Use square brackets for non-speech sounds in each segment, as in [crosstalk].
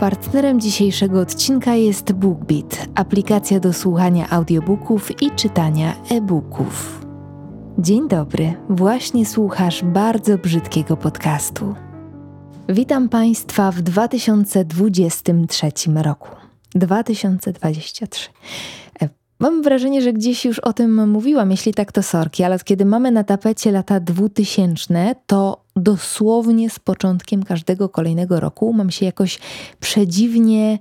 Partnerem dzisiejszego odcinka jest BookBeat, aplikacja do słuchania audiobooków i czytania e-booków. Dzień dobry, właśnie słuchasz bardzo brzydkiego podcastu. Witam Państwa w 2023 roku. 2023. Mam wrażenie, że gdzieś już o tym mówiłam, jeśli tak to sorki, ale kiedy mamy na tapecie lata 2000, to dosłownie z początkiem każdego kolejnego roku mam się jakoś przedziwnie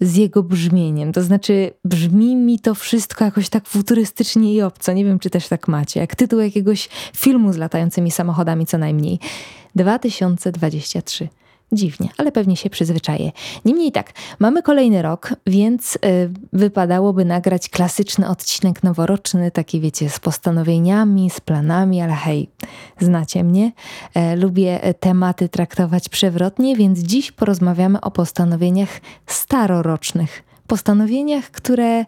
z jego brzmieniem. To znaczy, brzmi mi to wszystko jakoś tak futurystycznie i obco. Nie wiem, czy też tak macie. Jak tytuł jakiegoś filmu z latającymi samochodami, co najmniej. 2023. Dziwnie, ale pewnie się przyzwyczaję. Niemniej tak, mamy kolejny rok, więc y, wypadałoby nagrać klasyczny odcinek noworoczny, taki wiecie, z postanowieniami, z planami, ale hej, znacie mnie. E, lubię tematy traktować przewrotnie, więc dziś porozmawiamy o postanowieniach starorocznych. Postanowieniach, które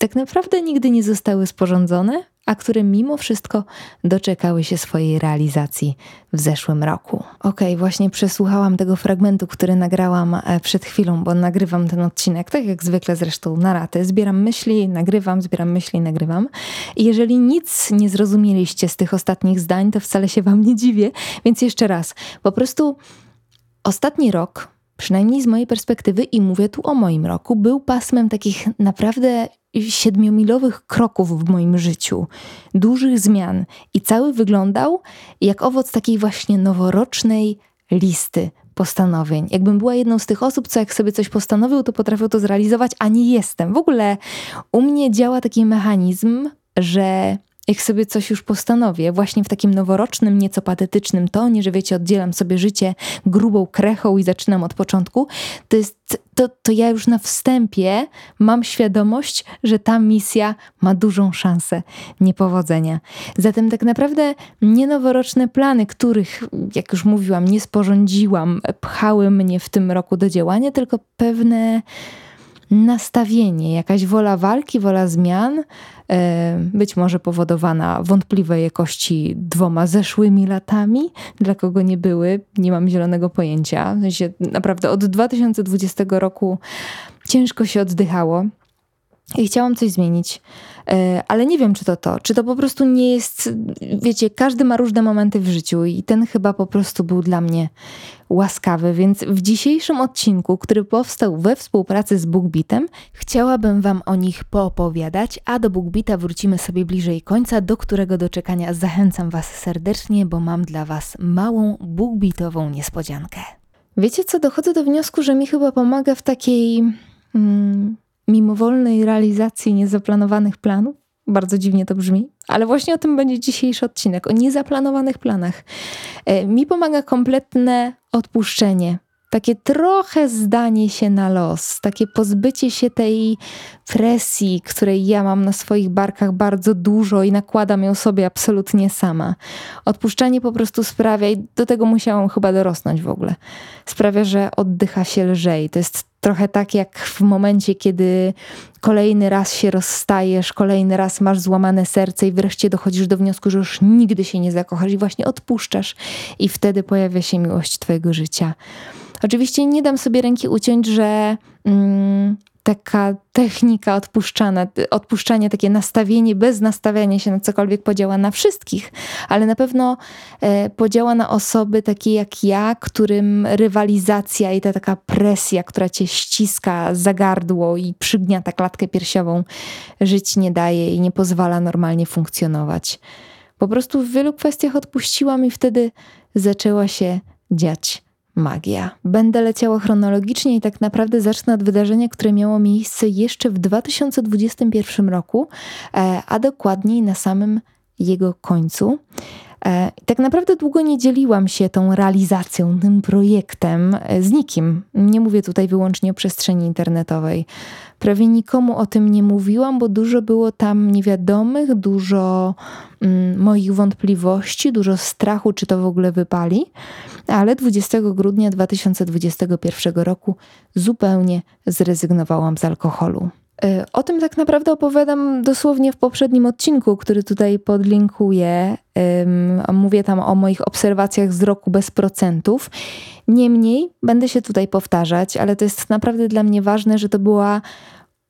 tak naprawdę nigdy nie zostały sporządzone, a które mimo wszystko doczekały się swojej realizacji w zeszłym roku. Okej, okay, właśnie przesłuchałam tego fragmentu, który nagrałam e, przed chwilą, bo nagrywam ten odcinek, tak jak zwykle zresztą na raty. Zbieram myśli, nagrywam, zbieram myśli, nagrywam. I jeżeli nic nie zrozumieliście z tych ostatnich zdań, to wcale się wam nie dziwię, więc jeszcze raz. Po prostu ostatni rok przynajmniej z mojej perspektywy, i mówię tu o moim roku, był pasmem takich naprawdę siedmiomilowych kroków w moim życiu, dużych zmian i cały wyglądał jak owoc takiej właśnie noworocznej listy postanowień. Jakbym była jedną z tych osób, co jak sobie coś postanowił, to potrafił to zrealizować, a nie jestem. W ogóle u mnie działa taki mechanizm, że jak sobie coś już postanowię, właśnie w takim noworocznym, nieco patetycznym tonie, że wiecie, oddzielam sobie życie grubą krechą i zaczynam od początku, to jest, to, to ja już na wstępie mam świadomość, że ta misja ma dużą szansę niepowodzenia. Zatem tak naprawdę nie noworoczne plany, których, jak już mówiłam, nie sporządziłam, pchały mnie w tym roku do działania, tylko pewne nastawienie, jakaś wola walki, wola zmian, e, być może powodowana wątpliwej jakości dwoma zeszłymi latami, dla kogo nie były, nie mam zielonego pojęcia. W sensie naprawdę od 2020 roku ciężko się oddychało i chciałam coś zmienić. E, ale nie wiem, czy to to, czy to po prostu nie jest, wiecie, każdy ma różne momenty w życiu i ten chyba po prostu był dla mnie łaskawy, więc w dzisiejszym odcinku, który powstał we współpracy z BookBeatem, chciałabym Wam o nich poopowiadać, a do BookBeata wrócimy sobie bliżej końca, do którego doczekania zachęcam Was serdecznie, bo mam dla Was małą BookBeatową niespodziankę. Wiecie co, dochodzę do wniosku, że mi chyba pomaga w takiej... Hmm, mimowolnej realizacji niezaplanowanych planów. Bardzo dziwnie to brzmi, ale właśnie o tym będzie dzisiejszy odcinek, o niezaplanowanych planach. E, mi pomaga kompletne odpuszczenie, takie trochę zdanie się na los, takie pozbycie się tej presji, której ja mam na swoich barkach bardzo dużo i nakładam ją sobie absolutnie sama. Odpuszczanie po prostu sprawia, i do tego musiałam chyba dorosnąć w ogóle, sprawia, że oddycha się lżej. To jest trochę tak jak w momencie, kiedy kolejny raz się rozstajesz, kolejny raz masz złamane serce i wreszcie dochodzisz do wniosku, że już nigdy się nie zakochasz i właśnie odpuszczasz i wtedy pojawia się miłość twojego życia. Oczywiście nie dam sobie ręki uciąć, że mm, taka technika odpuszczana, odpuszczania, takie nastawienie bez nastawiania się na cokolwiek podziała na wszystkich, ale na pewno e, podziała na osoby takie jak ja, którym rywalizacja i ta taka presja, która cię ściska za gardło i przygniata klatkę piersiową, żyć nie daje i nie pozwala normalnie funkcjonować. Po prostu w wielu kwestiach odpuściłam i wtedy zaczęła się dziać magia. Będę leciała chronologicznie i tak naprawdę zacznę od wydarzenia, które miało miejsce jeszcze w 2021 roku, e, a dokładniej na samym jego końcu. E, tak naprawdę długo nie dzieliłam się tą realizacją, tym projektem e, z nikim. Nie mówię tutaj wyłącznie o przestrzeni internetowej. Prawie nikomu o tym nie mówiłam, bo dużo było tam niewiadomych, dużo mm, moich wątpliwości, dużo strachu, czy to w ogóle wypali. Ale 20 grudnia 2021 roku zupełnie zrezygnowałam z alkoholu. Y, o tym tak naprawdę opowiadam dosłownie w poprzednim odcinku, który tutaj podlinkuję. Mówię tam o moich obserwacjach z roku bez procentów. Niemniej będę się tutaj powtarzać, ale to jest naprawdę dla mnie ważne, że to była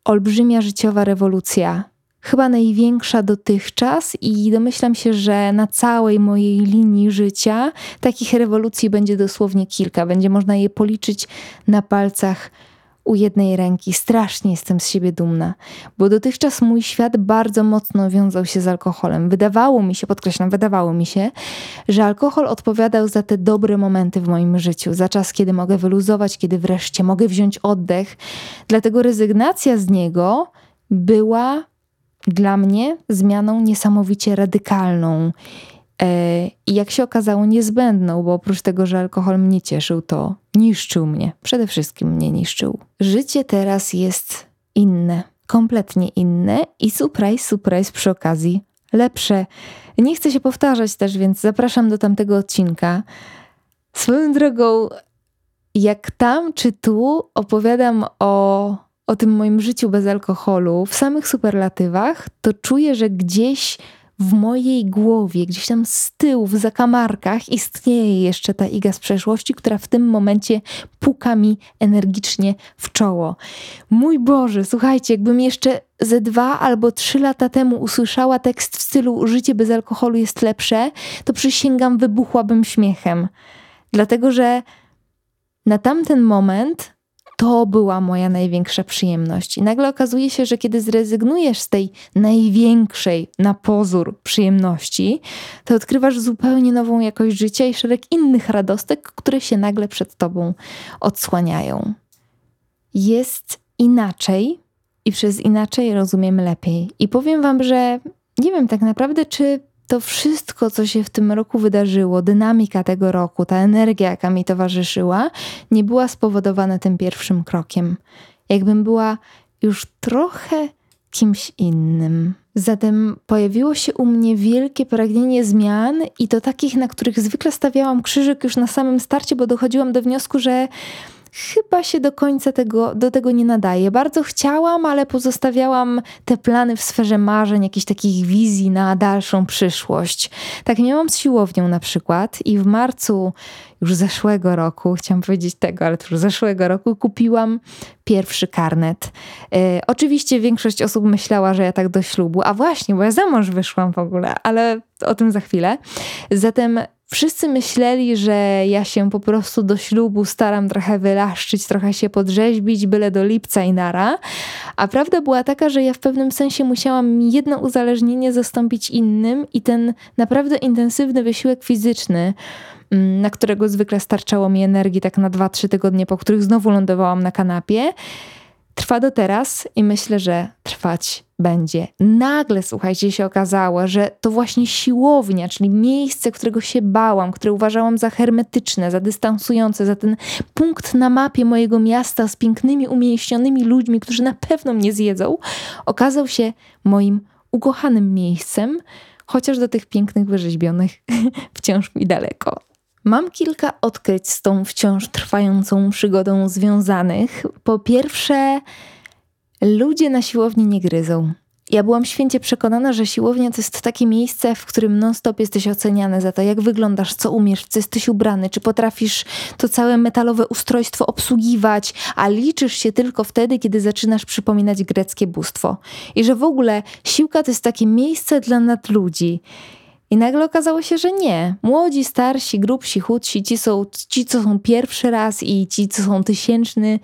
olbrzymia życiowa rewolucja. Chyba największa dotychczas, i domyślam się, że na całej mojej linii życia takich rewolucji będzie dosłownie kilka. Będzie można je policzyć na palcach u jednej ręki. Strasznie jestem z siebie dumna, bo dotychczas mój świat bardzo mocno wiązał się z alkoholem. Wydawało mi się, podkreślam, wydawało mi się, że alkohol odpowiadał za te dobre momenty w moim życiu, za czas, kiedy mogę wyluzować, kiedy wreszcie mogę wziąć oddech. Dlatego rezygnacja z niego była dla mnie zmianą niesamowicie radykalną. E, I jak się okazało, niezbędną, bo oprócz tego, że alkohol mnie cieszył, to niszczył mnie. Przede wszystkim mnie niszczył. Życie teraz jest inne, kompletnie inne i surprise, surprise przy okazji lepsze. Nie chcę się powtarzać też, więc zapraszam do tamtego odcinka. Swoją drogą, jak tam czy tu opowiadam o, o tym moim życiu bez alkoholu w samych superlatywach, to czuję, że gdzieś w mojej głowie, gdzieś tam z tyłu, w zakamarkach istnieje jeszcze ta Iga z przeszłości, która w tym momencie puka mi energicznie w czoło. Mój Boże, słuchajcie, jakbym jeszcze ze dwa albo trzy lata temu usłyszała tekst w stylu życie bez alkoholu jest lepsze, to przysięgam, wybuchłabym śmiechem. Dlatego, że na tamten moment to była moja największa przyjemność. I nagle okazuje się, że kiedy zrezygnujesz z tej największej na pozór przyjemności, to odkrywasz zupełnie nową jakość życia i szereg innych radostek, które się nagle przed tobą odsłaniają. Jest inaczej i przez inaczej rozumiem lepiej. I powiem wam, że nie wiem tak naprawdę, czy to wszystko, co się w tym roku wydarzyło, dynamika tego roku, ta energia, jaka mi towarzyszyła, nie była spowodowana tym pierwszym krokiem. Jakbym była już trochę kimś innym. Zatem pojawiło się u mnie wielkie pragnienie zmian i to takich, na których zwykle stawiałam krzyżyk już na samym starcie, bo dochodziłam do wniosku, że chyba się do końca tego, do tego nie nadaje. Bardzo chciałam, ale pozostawiałam te plany w sferze marzeń, jakichś takich wizji na dalszą przyszłość. Tak miałam z siłownią na przykład i w marcu już zeszłego roku, chciałam powiedzieć tego, ale już zeszłego roku kupiłam pierwszy karnet. E, oczywiście większość osób myślała, że ja tak do ślubu, a właśnie, bo ja za mąż wyszłam w ogóle, ale o tym za chwilę. Zatem Wszyscy myśleli, że ja się po prostu do ślubu staram trochę wylaszczyć, trochę się podrzeźbić, byle do lipca i nara. A prawda była taka, że ja w pewnym sensie musiałam jedno uzależnienie zastąpić innym i ten naprawdę intensywny wysiłek fizyczny, mm, na którego zwykle starczało mi energii tak na 2-3 tygodnie, po których znowu lądowałam na kanapie, trwa do teraz i myślę, że trwać będzie. Nagle, słuchajcie, się okazało, że to właśnie siłownia, czyli miejsce, którego się bałam, które uważałam za hermetyczne, za dystansujące, za ten punkt na mapie mojego miasta z pięknymi, umięśnionymi ludźmi, którzy na pewno mnie zjedzą, okazał się moim ukochanym miejscem, chociaż do tych pięknych, wyrzeźbionych [laughs] wciąż mi daleko. Mam kilka odkryć z tą wciąż trwającą przygodą związanych. Po pierwsze, ludzie na siłowni nie gryzą. Ja byłam święcie przekonana, że siłownia to jest takie miejsce, w którym non-stop jesteś oceniany za to, jak wyglądasz, co umiesz, co jesteś ubrany, czy potrafisz to całe metalowe ustrojstwo obsługiwać, a liczysz się tylko wtedy, kiedy zaczynasz przypominać greckie bóstwo. I że w ogóle siłka to jest takie miejsce dla nadludzi. I nagle okazało się, że nie. Młodzi, starsi, grubsi, chudsi, ci, są, ci, co są pierwszy raz i ci, co są tysięczny,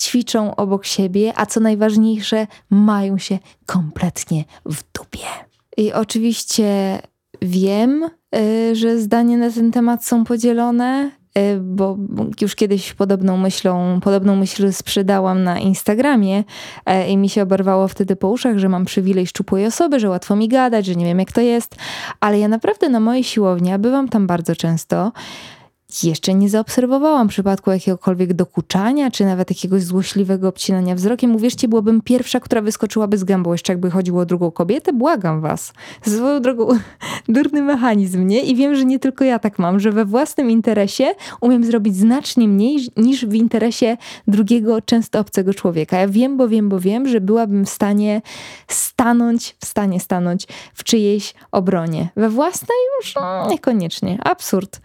ćwiczą obok siebie, a co najważniejsze, mają się kompletnie w dupie. I oczywiście wiem, y, że zdania na ten temat są podzielone. Y, bo już kiedyś podobną myślą, podobną myśl sprzedałam na Instagramie y, i mi się oberwało wtedy po uszach, że mam przywilej szczupłej osoby, że łatwo mi gadać, że nie wiem jak to jest, ale ja naprawdę na mojej siłowni, a bywam tam bardzo często, jeszcze nie zaobserwowałam przypadku jakiegokolwiek dokuczania, czy nawet jakiegoś złośliwego obcinania wzrokiem. Uwierzcie, byłabym pierwsza, która wyskoczyłaby z gębą, jeszcze jakby chodziło o drugą kobietę. Błagam was. Swoją drogą, [laughs] durny mechanizm, nie? I wiem, że nie tylko ja tak mam, że we własnym interesie umiem zrobić znacznie mniej niż w interesie drugiego, często obcego człowieka. Ja wiem, bo wiem, bo wiem, że byłabym w stanie stanąć, w stanie stanąć w czyjejś obronie. We własnej już no, niekoniecznie. Absurd.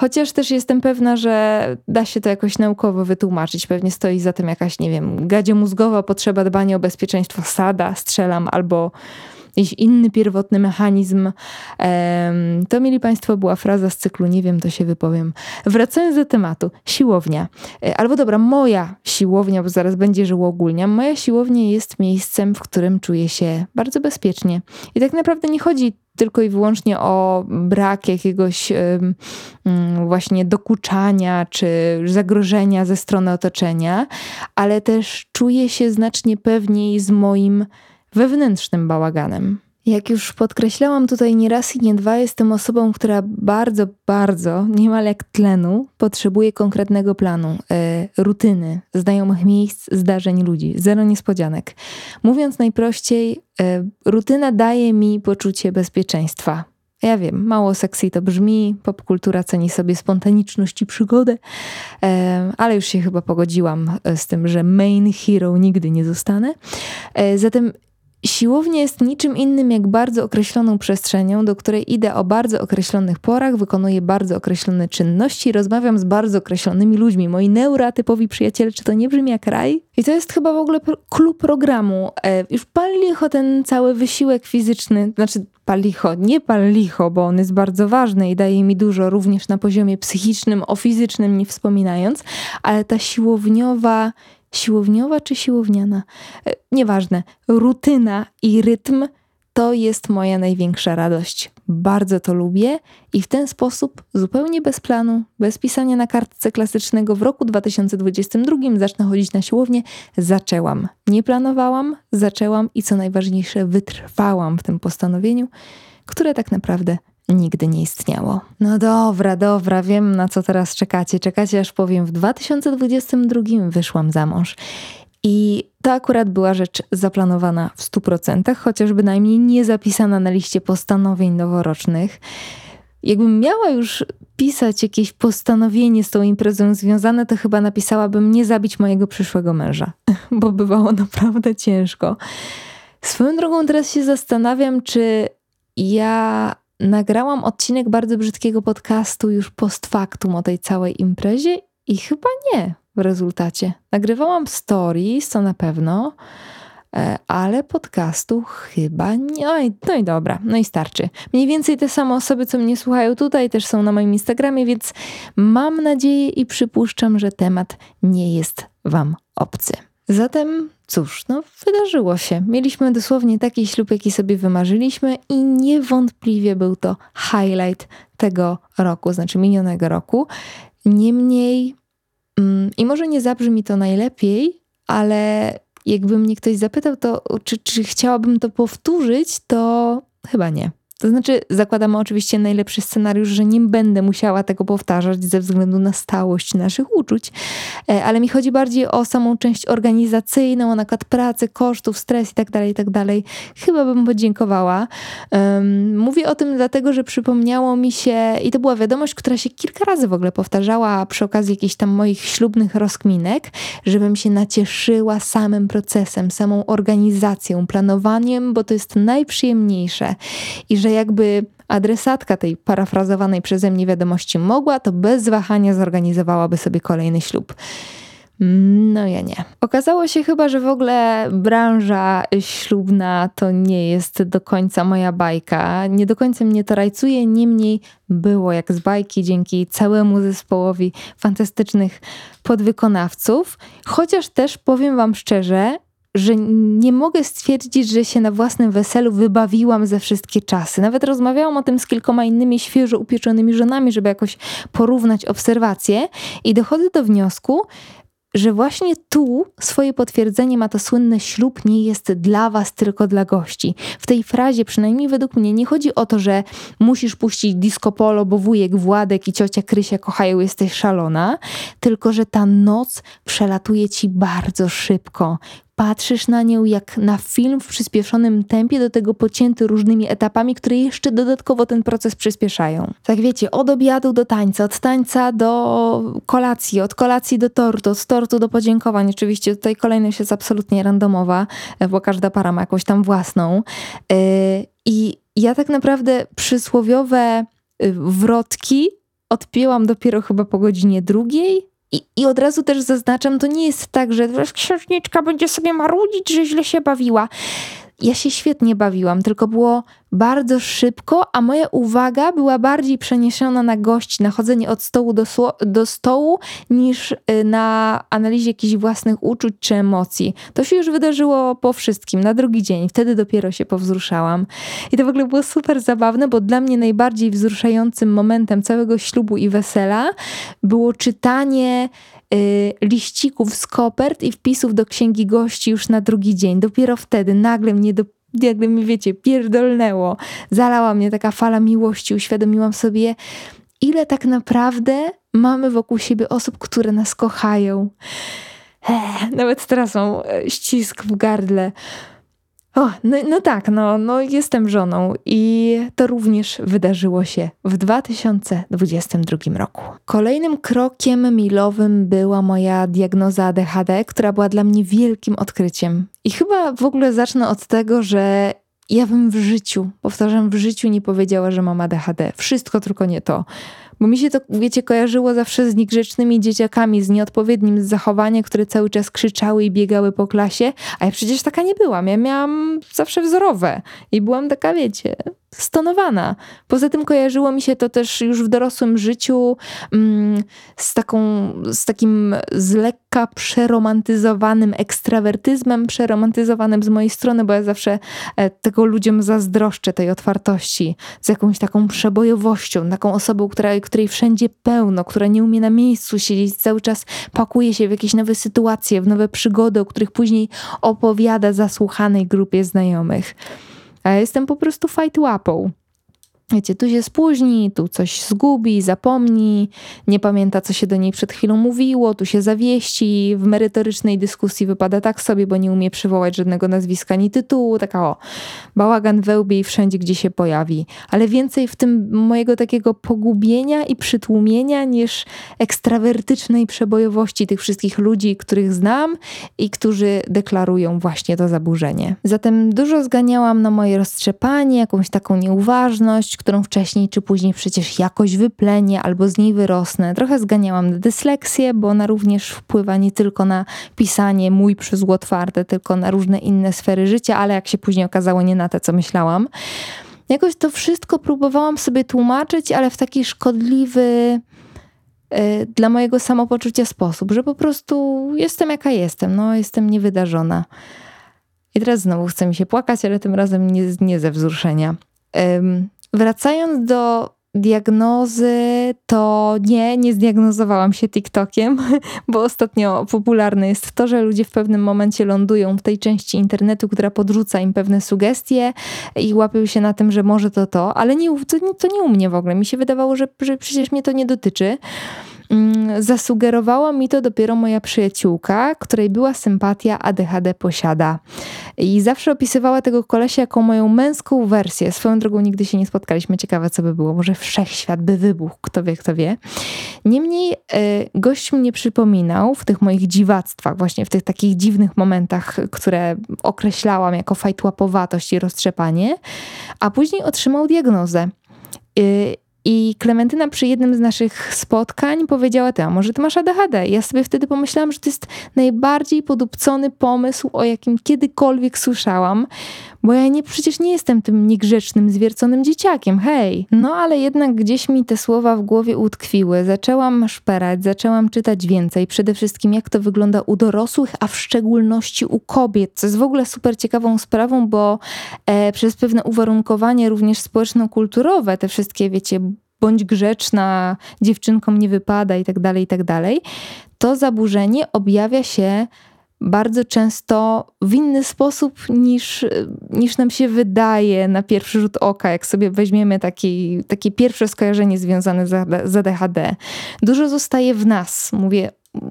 Chociaż też jestem pewna, że da się to jakoś naukowo wytłumaczyć. Pewnie stoi za tym jakaś, nie wiem, mózgowa potrzeba dbania o bezpieczeństwo [laughs] sada, strzelam, albo jakiś inny pierwotny mechanizm. To, mieli Państwo, była fraza z cyklu, nie wiem, to się wypowiem. Wracając do tematu, siłownia. E, albo dobra, moja siłownia, bo zaraz będzie, że uogólniam. Moja siłownia jest miejscem, w którym czuję się bardzo bezpiecznie. I tak naprawdę nie chodzi tylko i wyłącznie o brak jakiegoś mm, właśnie dokuczania czy zagrożenia ze strony otoczenia, ale też czuję się znacznie pewniej z moim wewnętrznym bałaganem. Jak już podkreślałam tutaj nie raz i nie dwa, jestem osobą, która bardzo, bardzo, niemal jak tlenu, potrzebuje konkretnego planu, e, rutyny, znajomych miejsc, zdarzeń ludzi, zero niespodzianek. Mówiąc najprościej, e, rutyna daje mi poczucie bezpieczeństwa. Ja wiem, mało sexy to brzmi, popkultura ceni sobie spontaniczność i przygodę, e, ale już się chyba pogodziłam z tym, że main hero nigdy nie zostanę. Zatem Siłownia jest niczym innym jak bardzo określoną przestrzenią, do której idę o bardzo określonych porach, wykonuję bardzo określone czynności, rozmawiam z bardzo określonymi ludźmi. Moi neuratypowi przyjaciele, czy to nie brzmi jak raj? I to jest chyba w ogóle klub programu. E, już pal licho ten cały wysiłek fizyczny, znaczy pal licho, nie pal licho, bo on jest bardzo ważny i daje mi dużo również na poziomie psychicznym, o fizycznym nie wspominając, ale ta siłowniowa siłowniowa czy siłowniana, e, nieważne, rutyna i rytm to jest moja największa radość. Bardzo to lubię i w ten sposób, zupełnie bez planu, bez pisania na kartce klasycznego, w roku 2022 zacznę chodzić na siłownię. Zaczęłam. Nie planowałam, zaczęłam i co najważniejsze, wytrwałam w tym postanowieniu, które tak naprawdę nigdy nie istniało. No dobra, dobra, wiem na co teraz czekacie. Czekacie aż powiem, w 2022 wyszłam za mąż. I to akurat była rzecz zaplanowana w 100%, chociaż bynajmniej nie zapisana na liście postanowień noworocznych. Jakbym miała już pisać jakieś postanowienie z tą imprezą związane, to chyba napisałabym nie zabić mojego przyszłego męża, [laughs] bo bywało naprawdę ciężko. Swoją drogą teraz się zastanawiam, czy ja nagrałam odcinek bardzo brzydkiego podcastu już post factum o tej całej imprezie i chyba nie w rezultacie. Nagrywałam stories, co na pewno, e, ale podcastu chyba nie. I, no i dobra, no i starczy. Mniej więcej te same osoby, co mnie słuchają tutaj, też są na moim Instagramie, więc mam nadzieję i przypuszczam, że temat nie jest Wam obcy. Zatem cóż, no wydarzyło się. Mieliśmy dosłownie taki ślub, jaki sobie wymarzyliśmy i niewątpliwie był to highlight tego roku, znaczy minionego roku. Niemniej, mm, i może nie zabrzmi to najlepiej, ale jakby mnie ktoś zapytał, to czy, czy chciałabym to powtórzyć, to chyba nie. To znaczy, zakładamy oczywiście najlepszy scenariusz, że nie będę musiała tego powtarzać ze względu na stałość naszych uczuć, e, ale mi chodzi bardziej o samą część organizacyjną, o nakład pracy, kosztów, stres itd., tak itd. Tak Chyba bym podziękowała. Mówię o tym dlatego, że przypomniało mi się, i to była wiadomość, która się kilka razy w ogóle powtarzała przy okazji jakichś tam moich ślubnych rozkminek, żebym się nacieszyła samym procesem, samą organizacją, planowaniem, bo to jest najprzyjemniejsze i że jakby adresatka tej parafrazowanej przeze mnie wiadomości mogła, to bez wahania zorganizowałaby sobie kolejny ślub. No ja nie. Okazało się chyba, że w ogóle branża ślubna to nie jest do końca moja bajka. Nie do końca mnie to rajcuje, niemniej było jak z bajki dzięki całemu zespołowi fantastycznych podwykonawców. Chociaż też powiem Wam szczerze, że nie mogę stwierdzić, że się na własnym weselu wybawiłam ze wszystkie czasy. Nawet rozmawiałam o tym z kilkoma innymi świeżo upieczonymi żonami, żeby jakoś porównać obserwacje i dochodzę do wniosku, że właśnie tu swoje potwierdzenie ma to słynne ślub nie jest dla was, tylko dla gości. W tej frazie, przynajmniej według mnie, nie chodzi o to, że musisz puścić disco polo, bo wujek Władek i ciocia Krysia kochają, jesteś szalona, tylko że ta noc przelatuje ci bardzo szybko patrzysz na nią jak na film w przyspieszonym tempie, do tego pocięty różnymi etapami, które jeszcze dodatkowo ten proces przyspieszają. Tak wiecie, od obiadu do tańca, od tańca do kolacji, od kolacji do tortu, od tortu do podziękowań. Oczywiście tutaj kolejność jest absolutnie randomowa, bo każda para ma jakąś tam własną. Yy, I ja tak naprawdę przysłowiowe y, wrotki odpięłam dopiero chyba po godzinie drugiej, i, I od razu też zaznaczam, to nie jest tak, że księżniczka będzie sobie marudzić, że źle się bawiła ja się świetnie bawiłam, tylko było bardzo szybko, a moja uwaga była bardziej przeniesiona na gości, na chodzenie od stołu do, do stołu, niż y, na analizie jakichś własnych uczuć czy emocji. To się już wydarzyło po wszystkim, na drugi dzień. Wtedy dopiero się powzruszałam. I to w ogóle było super zabawne, bo dla mnie najbardziej wzruszającym momentem całego ślubu i wesela było czytanie liścików z kopert i wpisów do księgi gości już na drugi dzień. Dopiero wtedy nagle mnie do jakby mi wiecie, pierdolnęło. Zalała mnie taka fala miłości, uświadomiłam sobie, ile tak naprawdę mamy wokół siebie osób, które nas kochają. Nawet teraz mam e, ścisk w gardle. O, no, no tak, no, no jestem żoną i to również wydarzyło się w 2022 roku. Kolejnym krokiem milowym była moja diagnoza ADHD, która była dla mnie wielkim odkryciem. I chyba w ogóle zacznę od tego, że ja bym w życiu, powtarzam, w życiu nie powiedziała, że mam ADHD. Wszystko tylko nie to. Bo mi się to, wiecie, kojarzyło zawsze z niegrzecznymi dzieciakami, z nieodpowiednim zachowaniem, które cały czas krzyczały i biegały po klasie, a ja przecież taka nie byłam. Ja miałam zawsze wzorowe i byłam taka, wiecie, stonowana. Poza tym kojarzyło mi się to też już w dorosłym życiu mm, z, taką, z takim z lekka przeromantyzowanym ekstrawertyzmem, przeromantyzowanym z mojej strony, bo ja zawsze e, tego ludziom zazdroszczę, tej otwartości, z jakąś taką przebojowością, taką osobą, która, której wszędzie pełno, która nie umie na miejscu siedzieć, cały czas pakuje się w jakieś nowe sytuacje, w nowe przygody, o których później opowiada zasłuchanej grupie znajomych. A jestem po prostu fight łapą. Wiecie, tu się spóźni, tu coś zgubi, zapomni, nie pamięta, co się do niej przed chwilą mówiło, tu się zawieści, w merytorycznej dyskusji wypada tak sobie, bo nie umie przywołać żadnego nazwiska ani tytułu, taka o, bałagan wełbie i wszędzie, gdzie się pojawi. Ale więcej w tym mojego takiego pogubienia i przytłumienia niż ekstrawertycznej przebojowości tych wszystkich ludzi, których znam i którzy deklarują właśnie to zaburzenie. Zatem dużo zganiałam na moje roztrzepanie, jakąś taką nieuważność, którą wcześniej czy później przecież jakoś wyplenię albo z niej wyrosnę. Trochę zganiałam na dysleksję, bo ona również wpływa nie tylko na pisanie mój przez twarde, tylko na różne inne sfery życia, ale jak się później okazało, nie na te, co myślałam. Jakoś to wszystko próbowałam sobie tłumaczyć, ale w taki szkodliwy y, dla mojego samopoczucia sposób, że po prostu jestem jaka jestem, no jestem niewydarzona. I teraz znowu chce mi się płakać, ale tym razem nie, nie ze wzruszenia. Wracając do diagnozy, to nie, nie zdiagnozowałam się TikTokiem, [laughs] bo ostatnio popularne jest to, że ludzie w pewnym momencie lądują w tej części internetu, która podrzuca im pewne sugestie i łapią się na tym, że może to to, ale nie, to, to nie u mnie w ogóle. Mi się wydawało, że, że przecież mnie to nie dotyczy. Mm, zasugerowała mi to dopiero moja przyjaciółka, której była sympatia ADHD posiada. I zawsze opisywała tego kolesia jako moją męską wersję. Swoją drogą nigdy się nie spotkaliśmy. Ciekawe, co by było. Może wszechświat by wybuchł. Kto wie, kto wie. Niemniej y, gość mnie przypominał w tych moich dziwactwach, właśnie w tych takich dziwnych momentach, które określałam jako fajtłapowatość i roztrzepanie, a później otrzymał diagnozę. I Klementyna przy jednym z naszych spotkań powiedziała: Ty, a może ty masz ADHD? I ja sobie wtedy pomyślałam, że to jest najbardziej podupcony pomysł, o jakim kiedykolwiek słyszałam, bo ja nie, przecież nie jestem tym niegrzecznym, zwierconym dzieciakiem, hej. No ale jednak gdzieś mi te słowa w głowie utkwiły. Zaczęłam szperać, zaczęłam czytać więcej. Przede wszystkim jak to wygląda u dorosłych, a w szczególności u kobiet, co jest w ogóle super ciekawą sprawą, bo e, przez pewne uwarunkowanie również społeczno-kulturowe, te wszystkie, wiecie, bądź grzeczna, dziewczynkom nie wypada i tak dalej, i tak dalej to zaburzenie objawia się bardzo często w inny sposób niż, niż nam się wydaje na pierwszy rzut oka, jak sobie weźmiemy taki, takie pierwsze skojarzenie związane z ADHD. Dużo zostaje w nas, mówię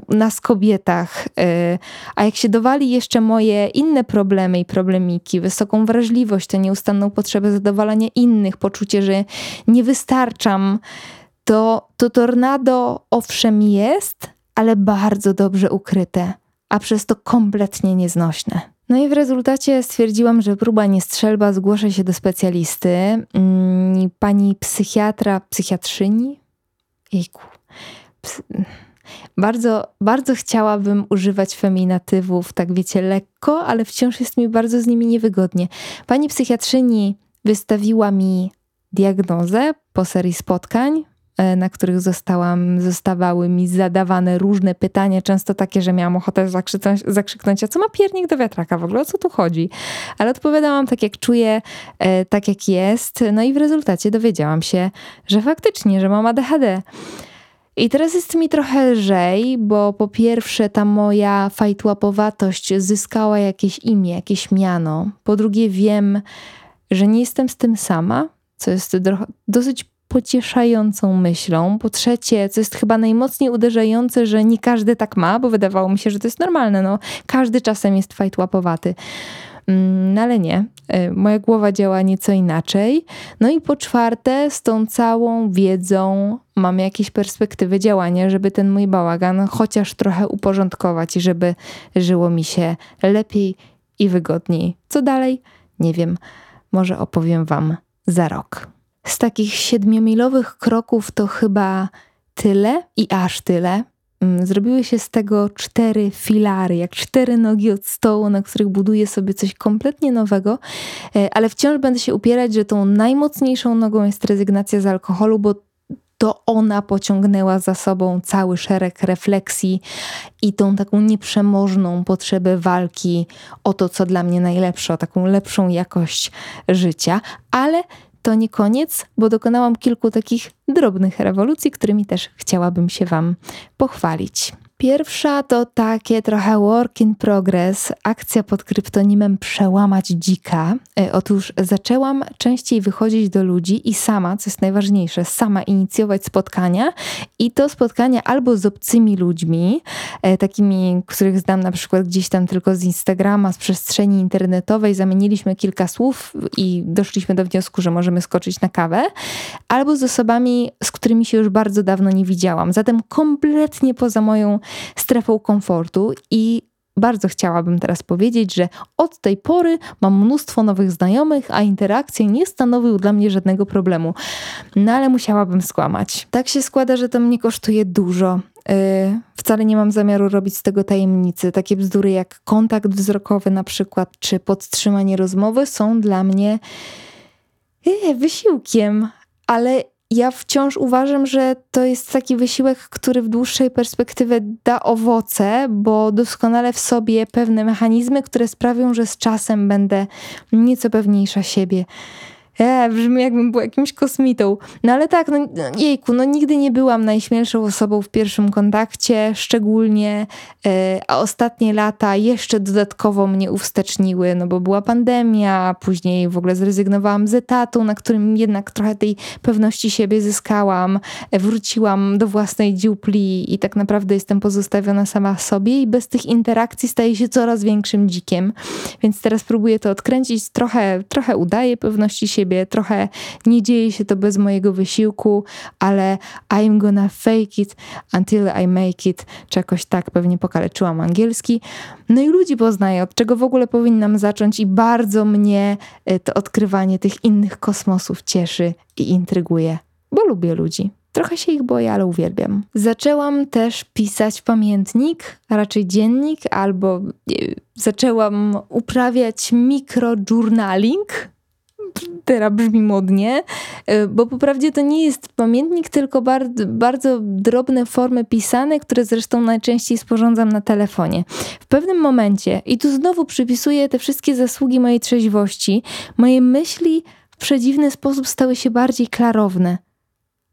nas kobietach, y, a jak się dowali jeszcze moje inne problemy i problemiki, wysoką wrażliwość, tę nieustanną potrzebę zadowalania innych, poczucie, że nie wystarczam, to, to tornado owszem jest, ale bardzo dobrze ukryte a przez to kompletnie nieznośne. No i w rezultacie stwierdziłam, że próba nie strzelba, zgłoszę się do specjalisty. Mm, pani psychiatra, psychiatrzyni? Jejku. Bardzo, bardzo chciałabym używać feminatywów, tak wiecie, lekko, ale wciąż jest mi bardzo z nimi niewygodnie. Pani psychiatrzyni wystawiła mi diagnozę po serii spotkań, na których zostałam, zostawały mi zadawane różne pytania, często takie, że miałam ochotę zakrzyknąć, zakrzyknąć a co ma piernik do wiatraka w ogóle, o co tu chodzi? Ale odpowiadałam tak, jak czuję, e, tak jak jest, no i w rezultacie dowiedziałam się, że faktycznie, że mam ADHD. I teraz jest mi trochę lżej, bo po pierwsze ta moja fajtłapowatość zyskała jakieś imię, jakieś miano. Po drugie wiem, że nie jestem z tym sama, co jest dosyć pocieszającą myślą. Po trzecie, co jest chyba najmocniej uderzające, że nie każdy tak ma, bo wydawało mi się, że to jest normalne. No, każdy czasem jest fajt łapowaty. Mm, no ale nie, y, moja głowa działa nieco inaczej. No i po czwarte, z tą całą wiedzą mam jakieś perspektywy działania, żeby ten mój bałagan chociaż trochę uporządkować i żeby żyło mi się lepiej i wygodniej. Co dalej? Nie wiem. Może opowiem Wam za rok. Z takich siedmiomilowych kroków to chyba tyle i aż tyle. Mm, zrobiły się z tego cztery filary, jak cztery nogi od stołu, na których buduję sobie coś kompletnie nowego, e, ale wciąż będę się upierać, że tą najmocniejszą nogą jest rezygnacja z alkoholu, bo to ona pociągnęła za sobą cały szereg refleksji i tą taką nieprzemożną potrzebę walki o to, co dla mnie najlepsze, o taką lepszą jakość życia, ale to nie koniec, bo dokonałam kilku takich drobnych rewolucji, którymi też chciałabym się Wam pochwalić. Pierwsza to takie trochę work in progress, akcja pod kryptonimem Przełamać Dzika. E, otóż zaczęłam częściej wychodzić do ludzi i sama, co jest najważniejsze, sama inicjować spotkania i to spotkania albo z obcymi ludźmi, e, takimi, których znam na przykład gdzieś tam tylko z Instagrama, z przestrzeni internetowej, zamieniliśmy kilka słów i doszliśmy do wniosku, że możemy skoczyć na kawę, albo z osobami, z którymi się już bardzo dawno nie widziałam. Zatem kompletnie poza moją strefą komfortu i bardzo chciałabym teraz powiedzieć, że od tej pory mam mnóstwo nowych znajomych, a interakcje nie stanowiły dla mnie żadnego problemu. No ale musiałabym skłamać. Tak się składa, że to mnie kosztuje dużo. Yy, wcale nie mam zamiaru robić z tego tajemnicy. Takie bzdury jak kontakt wzrokowy na przykład, czy podtrzymanie rozmowy są dla mnie yy, wysiłkiem, ale ja wciąż uważam, że to jest taki wysiłek, który w dłuższej perspektywie da owoce, bo doskonale w sobie pewne mechanizmy, które sprawią, że z czasem będę nieco pewniejsza siebie. E, brzmi jakbym była jakimś kosmitą. No ale tak, no jejku, no nigdy nie byłam najśmielszą osobą w pierwszym kontakcie, szczególnie, e, a ostatnie lata jeszcze dodatkowo mnie uwsteczniły, no bo była pandemia, później w ogóle zrezygnowałam z etatu, na którym jednak trochę tej pewności siebie zyskałam, e, wróciłam do własnej dziupli i tak naprawdę jestem pozostawiona sama sobie i bez tych interakcji staję się coraz większym dzikiem. Więc teraz próbuję to odkręcić, trochę, trochę udaję pewności siebie, siebie. Trochę nie dzieje się to bez mojego wysiłku, ale I'm gonna fake it until I make it, czy jakoś tak pewnie pokaleczyłam angielski. No i ludzi poznaję, od czego w ogóle powinnam zacząć i bardzo mnie e, to odkrywanie tych innych kosmosów cieszy i intryguje, bo lubię ludzi. Trochę się ich boję, ale uwielbiam. Zaczęłam też pisać pamiętnik, raczej dziennik, albo zaczęłam uprawiać mikrojournaling, teraz brzmi modnie, e, bo po prawdzie to nie jest pamiętnik, tylko bardzo, bardzo drobne formy pisane, które zresztą najczęściej sporządzam na telefonie. W pewnym momencie, i tu znowu przypisuję te wszystkie zasługi mojej trzeźwości, moje myśli w przedziwny sposób stały się bardziej klarowne.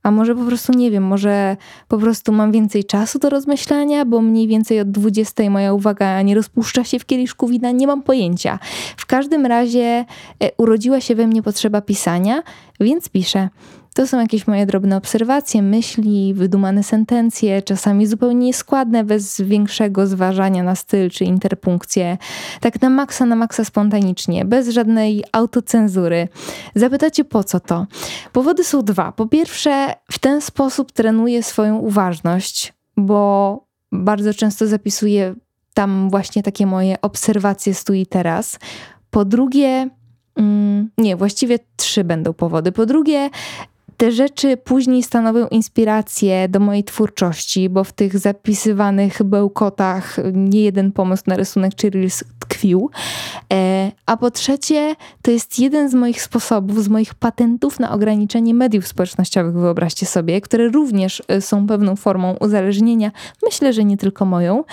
A może po prostu nie wiem, może po prostu mam więcej czasu do rozmyślania, bo mniej więcej od 20 moja uwaga nie rozpuszcza się w kieliszku wina, nie mam pojęcia. W każdym razie e, urodziła się we mnie potrzeba pisania, więc piszę. To są jakieś moje drobne obserwacje, myśli, wydumane sentencje, czasami zupełnie nieskładne, bez większego zważania na styl czy interpunkcję. Tak na maksa, na maksa spontanicznie, bez żadnej autocenzury. Zapytacie po co to? Powody są dwa. Po pierwsze, w ten sposób trenuję swoją uważność, bo bardzo często zapisuję tam właśnie takie moje obserwacje tu i teraz. Po drugie, mm, nie, właściwie trzy będą powody. Po drugie, te rzeczy później stanowią inspirację do mojej twórczości, bo w tych zapisywanych bełkotach nie jeden pomysł na rysunek czy reels tkwił. E, a po trzecie, to jest jeden z moich sposobów, z moich patentów na ograniczenie mediów społecznościowych, wyobraźcie sobie, które również e, są pewną formą uzależnienia. Myślę, że nie tylko moją,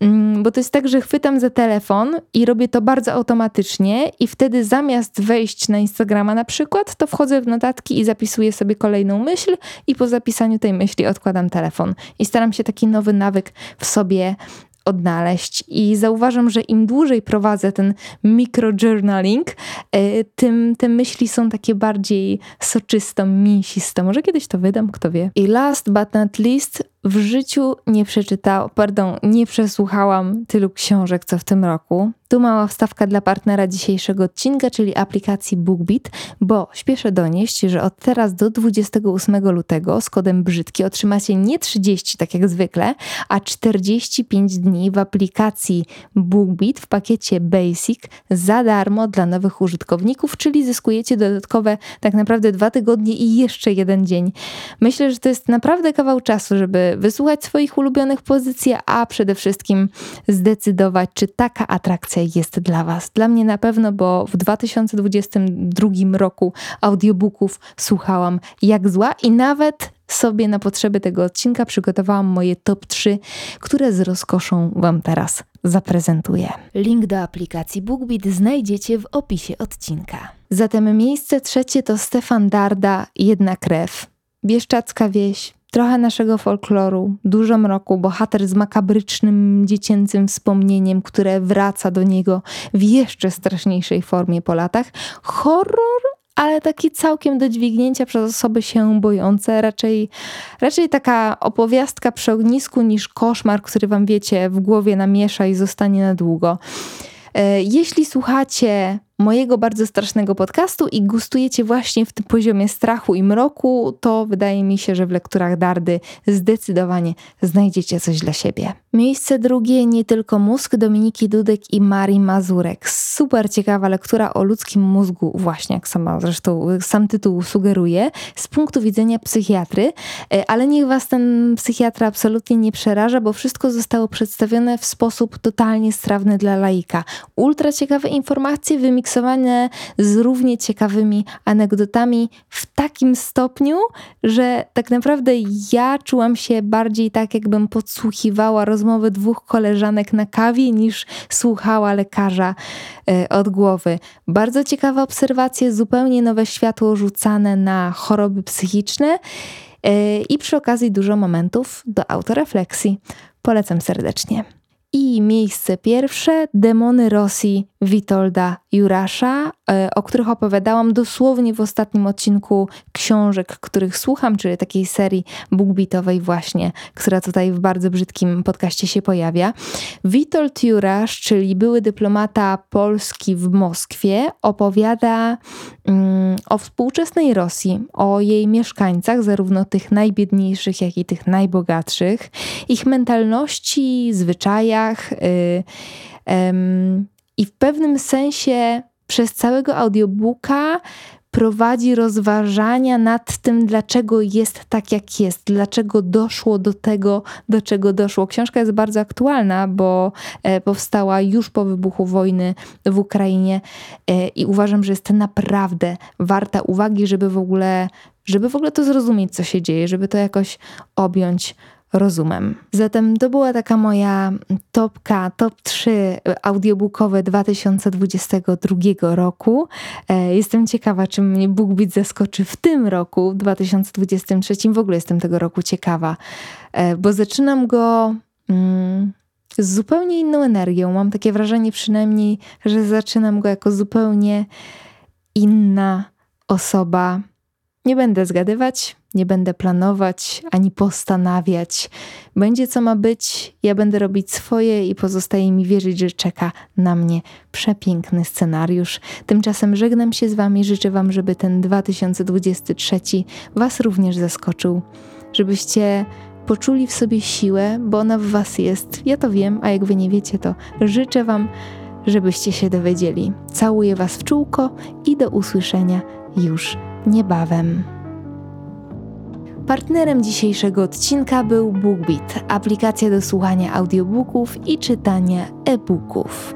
mm, bo to jest tak, że chwytam za telefon i robię to bardzo automatycznie i wtedy zamiast wejść na Instagrama na przykład, to wchodzę w notatki i zapisuję sobie sobie kolejną myśl i po zapisaniu tej myśli odkładam telefon. I staram się taki nowy nawyk w sobie odnaleźć. I zauważam, że im dłużej prowadzę ten microjournaling, e, tym te myśli są takie bardziej soczysto, mięsiste. Może kiedyś to wydam, kto wie. I last but not least, w życiu nie przeczytałam, pardon, nie przesłuchałam tylu książek, co w tym roku. Tu mała wstawka dla partnera dzisiejszego odcinka, czyli aplikacji BookBeat, bo śpieszę donieść, że od teraz do 28 lutego z kodem brzydki otrzymacie nie 30, tak jak zwykle, a 45 dni w aplikacji BookBeat w pakiecie Basic za darmo dla nowych użytkowników, czyli zyskujecie dodatkowe tak naprawdę dwa tygodnie i jeszcze jeden dzień. Myślę, że to jest naprawdę kawał czasu, żeby wysłuchać swoich ulubionych pozycji, a przede wszystkim zdecydować, czy taka atrakcja jest dla Was. Dla mnie na pewno, bo w 2022 roku audiobooków słuchałam jak zła i nawet sobie na potrzeby tego odcinka przygotowałam moje top 3, które z rozkoszą Wam teraz zaprezentuję. Link do aplikacji BookBeat znajdziecie w opisie odcinka. Zatem miejsce trzecie to Stefan Darda, Jedna krew. Bieszczacka wieś, trochę naszego folkloru, dużo mroku, bohater z makabrycznym dziecięcym wspomnieniem, które wraca do niego w jeszcze straszniejszej formie po latach. Horror, ale taki całkiem do dźwignięcia przez osoby się bojące. Raczej, raczej taka opowiastka przy ognisku niż koszmar, który wam wiecie w głowie namiesza i zostanie na długo. E, jeśli słuchacie mojego bardzo strasznego podcastu i gustujecie właśnie w tym poziomie strachu i mroku, to wydaje mi się, że w lekturach Dardy zdecydowanie znajdziecie coś dla siebie. Miejsce drugie nie tylko mózg Dominiki Dudek i Marii Mazurek. Super ciekawa lektura o ludzkim mózgu, właśnie jak sama zresztą sam tytuł sugeruje, z punktu widzenia psychiatry, e, ale niech was ten psychiatra absolutnie nie przeraża, bo wszystko zostało przedstawione w sposób totalnie strawny dla laika. Ultra ciekawe informacje wymiksowane z równie ciekawymi anegdotami w takim stopniu, że tak naprawdę ja czułam się bardziej tak, jakbym podsłuchiwała rozmowy dwóch koleżanek na kawie, niż słuchała lekarza e, od głowy. Bardzo ciekawe obserwacje, zupełnie nowe światło rzucane na choroby psychiczne e, i przy okazji dużo momentów do autorefleksji. Polecam serdecznie. I miejsce pierwsze Demony Rosji Witolda Jurasza, e, o których opowiadałam dosłownie w ostatnim odcinku książek, których słucham, czyli takiej serii bookbitowej właśnie, która tutaj w bardzo brzydkim podcaście się pojawia. Witold Jurasz, czyli były dyplomata Polski w Moskwie, opowiada mm, o współczesnej Rosji, o jej mieszkańcach, zarówno tych najbiedniejszych, jak i tych najbogatszych, ich mentalności, zwyczajach, y, i w pewnym sensie przez całego audiobooka prowadzi rozważania nad tym, dlaczego jest tak, jak jest, dlaczego doszło do tego, do czego doszło. Książka jest bardzo aktualna, bo e, powstała już po wybuchu wojny w Ukrainie e, i uważam, że jest naprawdę warta uwagi, żeby w ogóle, żeby w ogóle to zrozumieć, co się dzieje, żeby to jakoś objąć rozumem. Zatem to była taka moja topka, top 3 audiobookowe 2022 roku. E, jestem ciekawa, czy mnie BookBeat zaskoczy w tym roku, 2023. W ogóle jestem tego roku ciekawa, e, bo zaczynam go mm, z zupełnie inną energią. Mam takie wrażenie przynajmniej, że zaczynam go jako zupełnie inna osoba. Nie będę zgadywać, nie będę planować ani postanawiać. Będzie co ma być, ja będę robić swoje i pozostaje mi wierzyć, że czeka na mnie przepiękny scenariusz. Tymczasem żegnam się z Wami, życzę Wam, żeby ten 2023 Was również zaskoczył, żebyście poczuli w sobie siłę, bo ona w Was jest. Ja to wiem, a jak Wy nie wiecie, to życzę Wam, żebyście się dowiedzieli. Całuję Was w czółko i do usłyszenia już niebawem. Partnerem dzisiejszego odcinka był BookBeat, aplikacja do słuchania audiobooków i czytania e-booków.